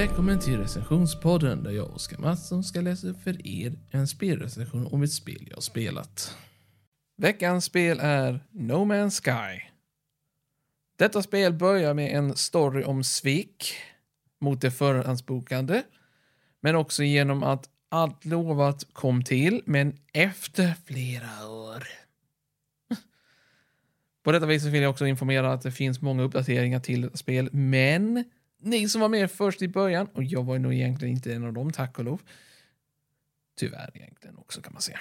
Välkommen till recensionspodden där jag och Oskar Mattsson ska läsa upp för er en spelrecension om ett spel jag har spelat. Veckans spel är No Man's Sky. Detta spel börjar med en story om svek mot det förhandsbokande, men också genom att allt lovat kom till, men efter flera år. På detta vis vill jag också informera att det finns många uppdateringar till detta spel, men ni som var med först i början, och jag var nog egentligen inte en av dem, tack och lov. Tyvärr egentligen också kan man säga.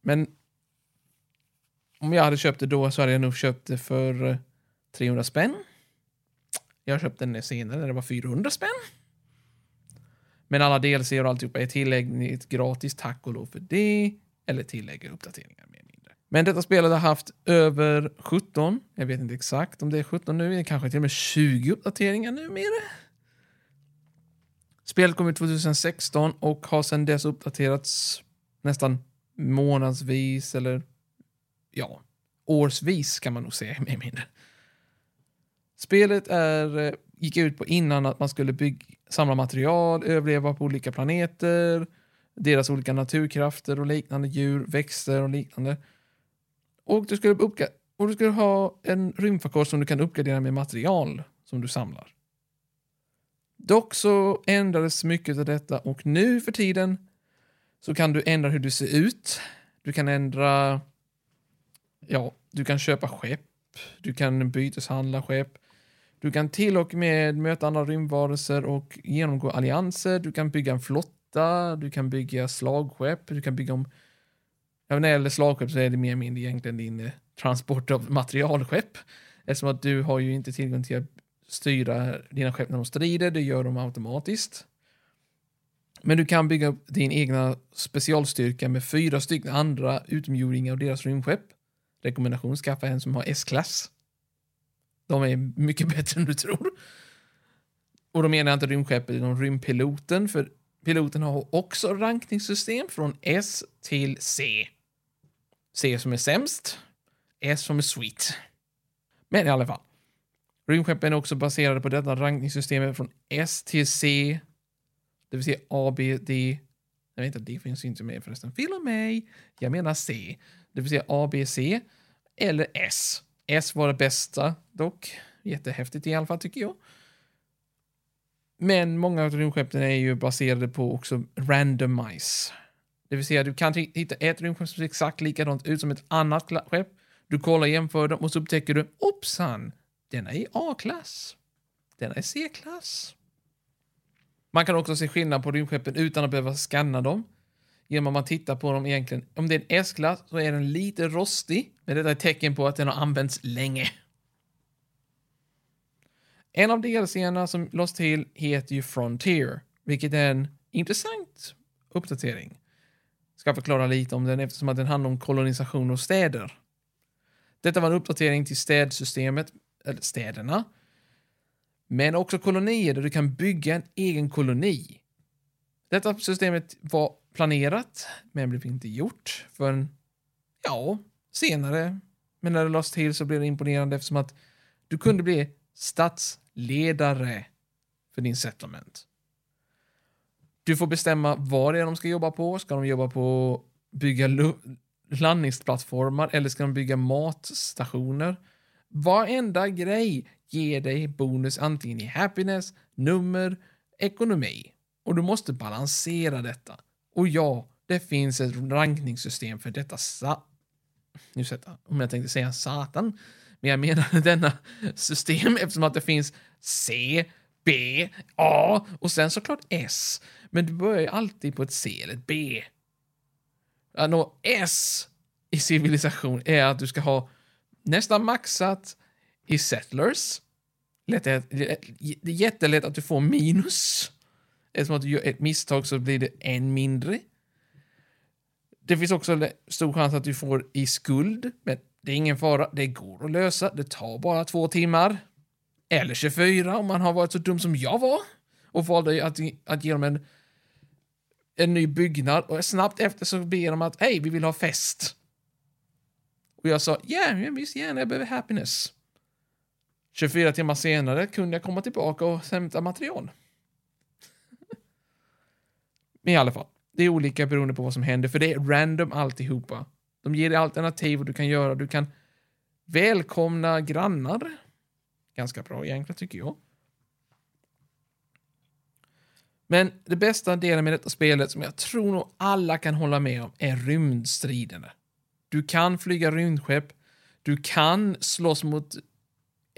Men om jag hade köpt det då så hade jag nog köpt det för eh, 300 spänn. Jag köpte den senare när det var 400 spänn. Men alla DLC och alltihopa är tillägg gratis, tack och lov för det. Eller tillägger uppdateringar Med. Men detta spelet har haft över 17, jag vet inte exakt om det är 17 nu, kanske till och med 20 uppdateringar numera. Spelet kom ut 2016 och har sedan dess uppdaterats nästan månadsvis eller ja, årsvis kan man nog säga mer mindre. Spelet är, eh, gick ut på innan att man skulle bygga, samla material, överleva på olika planeter, deras olika naturkrafter och liknande djur, växter och liknande. Och du skulle, uppga- och du ska ha en rymdfarkost som du kan uppgradera med material som du samlar. Dock så ändrades mycket av detta och nu för tiden så kan du ändra hur du ser ut. Du kan ändra, ja, du kan köpa skepp, du kan byteshandla skepp, du kan till och med möta andra rymdvarelser och genomgå allianser. Du kan bygga en flotta, du kan bygga slagskepp, du kan bygga om... Ja, när det gäller slagskepp så är det mer eller mindre egentligen din eh, transport av materialskepp. Eftersom att du har ju inte tillgång till att styra dina skepp när de strider, det gör de automatiskt. Men du kan bygga upp din egna specialstyrka med fyra stycken andra utomjordingar och deras rymdskepp. Rekommendation, skaffa en som har S-klass. De är mycket bättre än du tror. Och då menar jag inte rymdskeppet utan rymdpiloten, för piloten har också rankningssystem från S till C. C som är sämst, S som är sweet. Men i alla fall. Rymdskeppen är också baserade på detta rankningssystemet från S till C, det vill säga A, B, D. Jag vet inte, D finns inte med förresten. Fel av mig. Jag menar C, det vill säga A, B, C eller S. S var det bästa dock. Jättehäftigt i alla fall tycker jag. Men många av rymdskeppen är ju baserade på också randomize. Det vill säga du kan hitta ett rymdskepp som ser exakt likadant ut som ett annat skepp. Du kollar jämför dem och så upptäcker du, hoppsan, denna är A-klass. Denna är C-klass. Man kan också se skillnad på rymdskeppen utan att behöva scanna dem. Genom att man tittar på dem egentligen. Om det är en S-klass så är den lite rostig. Men detta är tecken på att den har använts länge. En av delscenerna som lades till heter ju Frontier, vilket är en intressant uppdatering. Ska förklara lite om den eftersom att den handlar om kolonisation av städer. Detta var en uppdatering till städsystemet, eller städerna, men också kolonier där du kan bygga en egen koloni. Detta systemet var planerat, men blev inte gjort förrän, ja, senare. Men när det lades till så blev det imponerande eftersom att du kunde bli stadsledare för din settlement. Du får bestämma vad det är de ska jobba på. Ska de jobba på att bygga landningsplattformar eller ska de bygga matstationer? Varenda grej ger dig bonus antingen i happiness, nummer, ekonomi. Och du måste balansera detta. Och ja, det finns ett rankningssystem för detta sa... Nu sätta, om jag tänkte säga satan. Men jag menar denna system eftersom att det finns C, B, A och sen såklart S. Men du börjar ju alltid på ett C eller ett B. Att nå S i civilisation är att du ska ha nästan maxat i settlers. Lätt, det är jättelätt att du får minus. Eftersom att du gör ett misstag så blir det en mindre. Det finns också stor chans att du får i skuld, men det är ingen fara. Det går att lösa. Det tar bara två timmar. Eller 24 om man har varit så dum som jag var och valde att, att ge dem en, en ny byggnad och snabbt efter så ber de att hej, vi vill ha fest. Och jag sa ja, yeah, visst gärna, jag behöver happiness. 24 timmar senare kunde jag komma tillbaka och hämta material. Men i alla fall, det är olika beroende på vad som händer, för det är random alltihopa. De ger dig alternativ och du kan göra, du kan välkomna grannar. Ganska bra egentligen tycker jag. Men det bästa delen med detta spelet som jag tror nog alla kan hålla med om är rymdstriderna. Du kan flyga rymdskepp, du kan slåss mot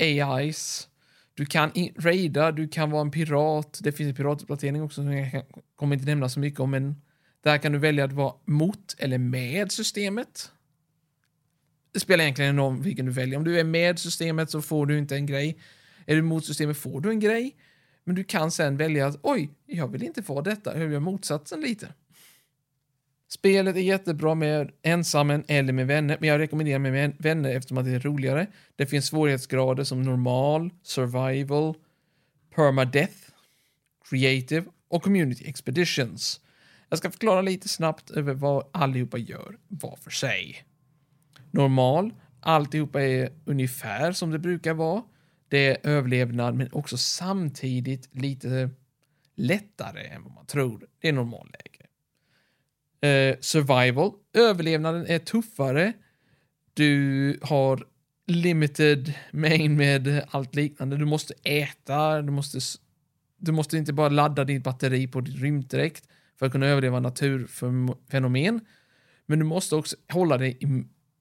AIs, du kan raida, du kan vara en pirat. Det finns en piratuppdatering också som jag kommer inte nämna så mycket om, men där kan du välja att vara mot eller med systemet. Det spelar egentligen ingen roll vilken du väljer. Om du är med systemet så får du inte en grej. Är du mot systemet får du en grej. Men du kan sen välja att oj, jag vill inte få detta, jag vill motsatsen lite. Spelet är jättebra med ensammen eller med vänner, men jag rekommenderar med vänner eftersom att det är roligare. Det finns svårighetsgrader som normal, survival, permadeath, creative och community expeditions. Jag ska förklara lite snabbt över vad allihopa gör var för sig. Normal, alltihopa är ungefär som det brukar vara. Det är överlevnad, men också samtidigt lite lättare än vad man tror. Det är normalläge. Eh, survival, överlevnaden är tuffare. Du har limited main med allt liknande. Du måste äta, du måste, du måste inte bara ladda ditt batteri på din rymddräkt för att kunna överleva naturfenomen. Men du måste också hålla dig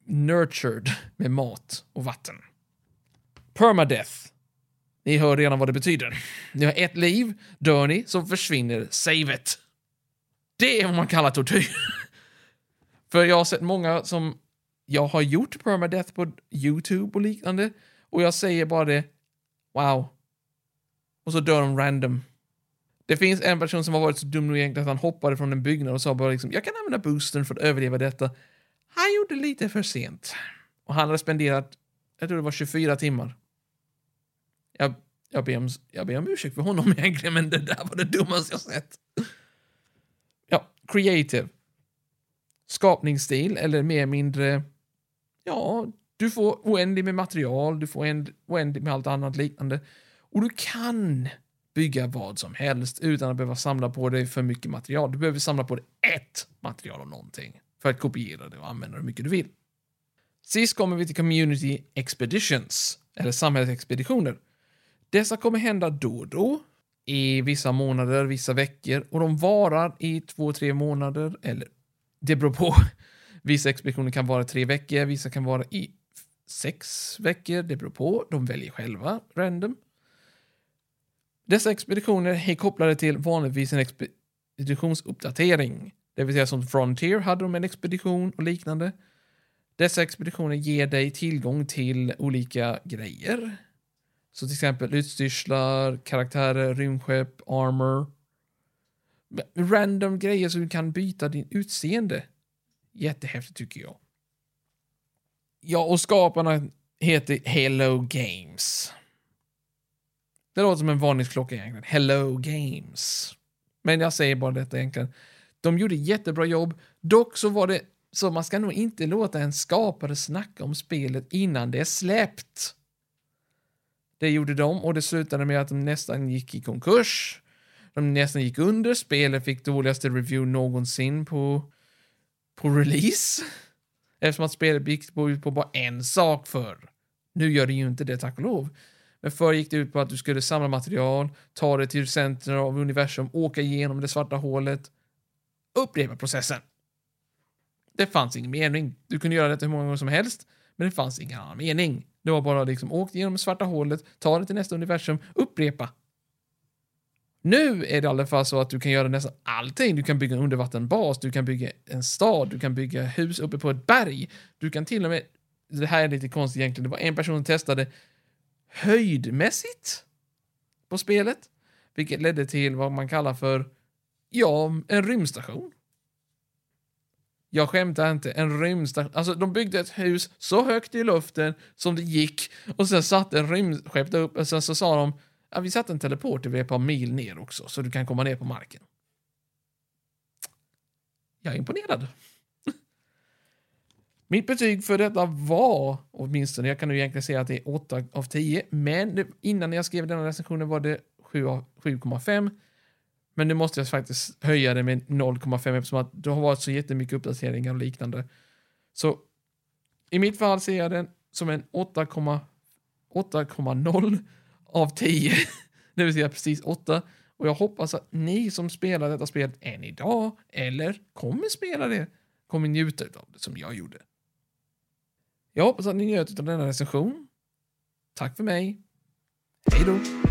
nurtured med mat och vatten. Permadeath. Ni hör redan vad det betyder. Ni har ett liv, dör ni så försvinner savet. Det är vad man kallar tortyr. För jag har sett många som jag har gjort permadeath på YouTube och liknande och jag säger bara det, wow. Och så dör de random. Det finns en person som har varit så dum nu egentligen att han hoppade från en byggnad och sa bara liksom, jag kan använda boostern för att överleva detta. Han gjorde lite för sent. Och han hade spenderat, jag tror det var 24 timmar. Jag, jag, ber, om, jag ber om ursäkt för honom egentligen, men det där var det dummaste jag sett. Ja, creative. Skapningsstil, eller mer mindre, ja, du får oändligt med material, du får oändligt med allt annat liknande. Och du kan bygga vad som helst utan att behöva samla på dig för mycket material. Du behöver samla på dig ett material av någonting för att kopiera det och använda det hur mycket du vill. Sist kommer vi till Community Expeditions, eller samhällsexpeditioner. Dessa kommer hända då och då, i vissa månader, vissa veckor och de varar i två, tre månader, eller det beror på. Vissa expeditioner kan vara tre veckor, vissa kan vara i sex veckor, det beror på. De väljer själva, random. Dessa expeditioner är kopplade till vanligtvis en expeditionsuppdatering. Det vill säga som Frontier hade de en expedition och liknande. Dessa expeditioner ger dig tillgång till olika grejer. Så till exempel utstyrslar, karaktärer, rymdskepp, armor. Random grejer som du kan byta din utseende. Jättehäftigt tycker jag. Ja, och skaparna heter Hello Games. Det låter som en varningsklocka egentligen. Hello Games. Men jag säger bara detta egentligen. De gjorde jättebra jobb. Dock så var det så man ska nog inte låta en skapare snacka om spelet innan det är släppt. Det gjorde de och det slutade med att de nästan gick i konkurs. De nästan gick under. Spelet fick dåligaste review någonsin på, på release. Eftersom att spelet gick ut på bara en sak för. Nu gör det ju inte det, tack och lov. Men förr gick det ut på att du skulle samla material, ta det till centrum av universum, åka igenom det svarta hålet, upprepa processen. Det fanns ingen mening. Du kunde göra detta hur många gånger som helst, men det fanns ingen annan mening. Det var bara liksom åkt genom svarta hålet, ta det till nästa universum, upprepa. Nu är det i alla fall så att du kan göra nästan allting. Du kan bygga en undervattenbas, du kan bygga en stad, du kan bygga hus uppe på ett berg. Du kan till och med, det här är lite konstigt egentligen, det var en person som testade höjdmässigt på spelet, vilket ledde till vad man kallar för, ja, en rymdstation. Jag skämtar inte, en rymdstation. Alltså de byggde ett hus så högt i luften som det gick och sen satte en rymdskepp där uppe och sen så sa de ja, vi satte en teleport ett par mil ner också så du kan komma ner på marken. Jag är imponerad. Mitt betyg för detta var, åtminstone, jag kan nu egentligen säga att det är 8 av 10, men innan jag skrev denna recensionen var det 7,5. Men nu måste jag faktiskt höja det med 0,5 eftersom att det har varit så jättemycket uppdateringar och liknande. Så i mitt fall ser jag den som en 8,0 av 10. det vill säga precis 8. Och jag hoppas att ni som spelar detta spel än idag, eller kommer spela det, kommer njuta av det som jag gjorde. Jag hoppas att ni njöt av denna recension. Tack för mig. Hej då!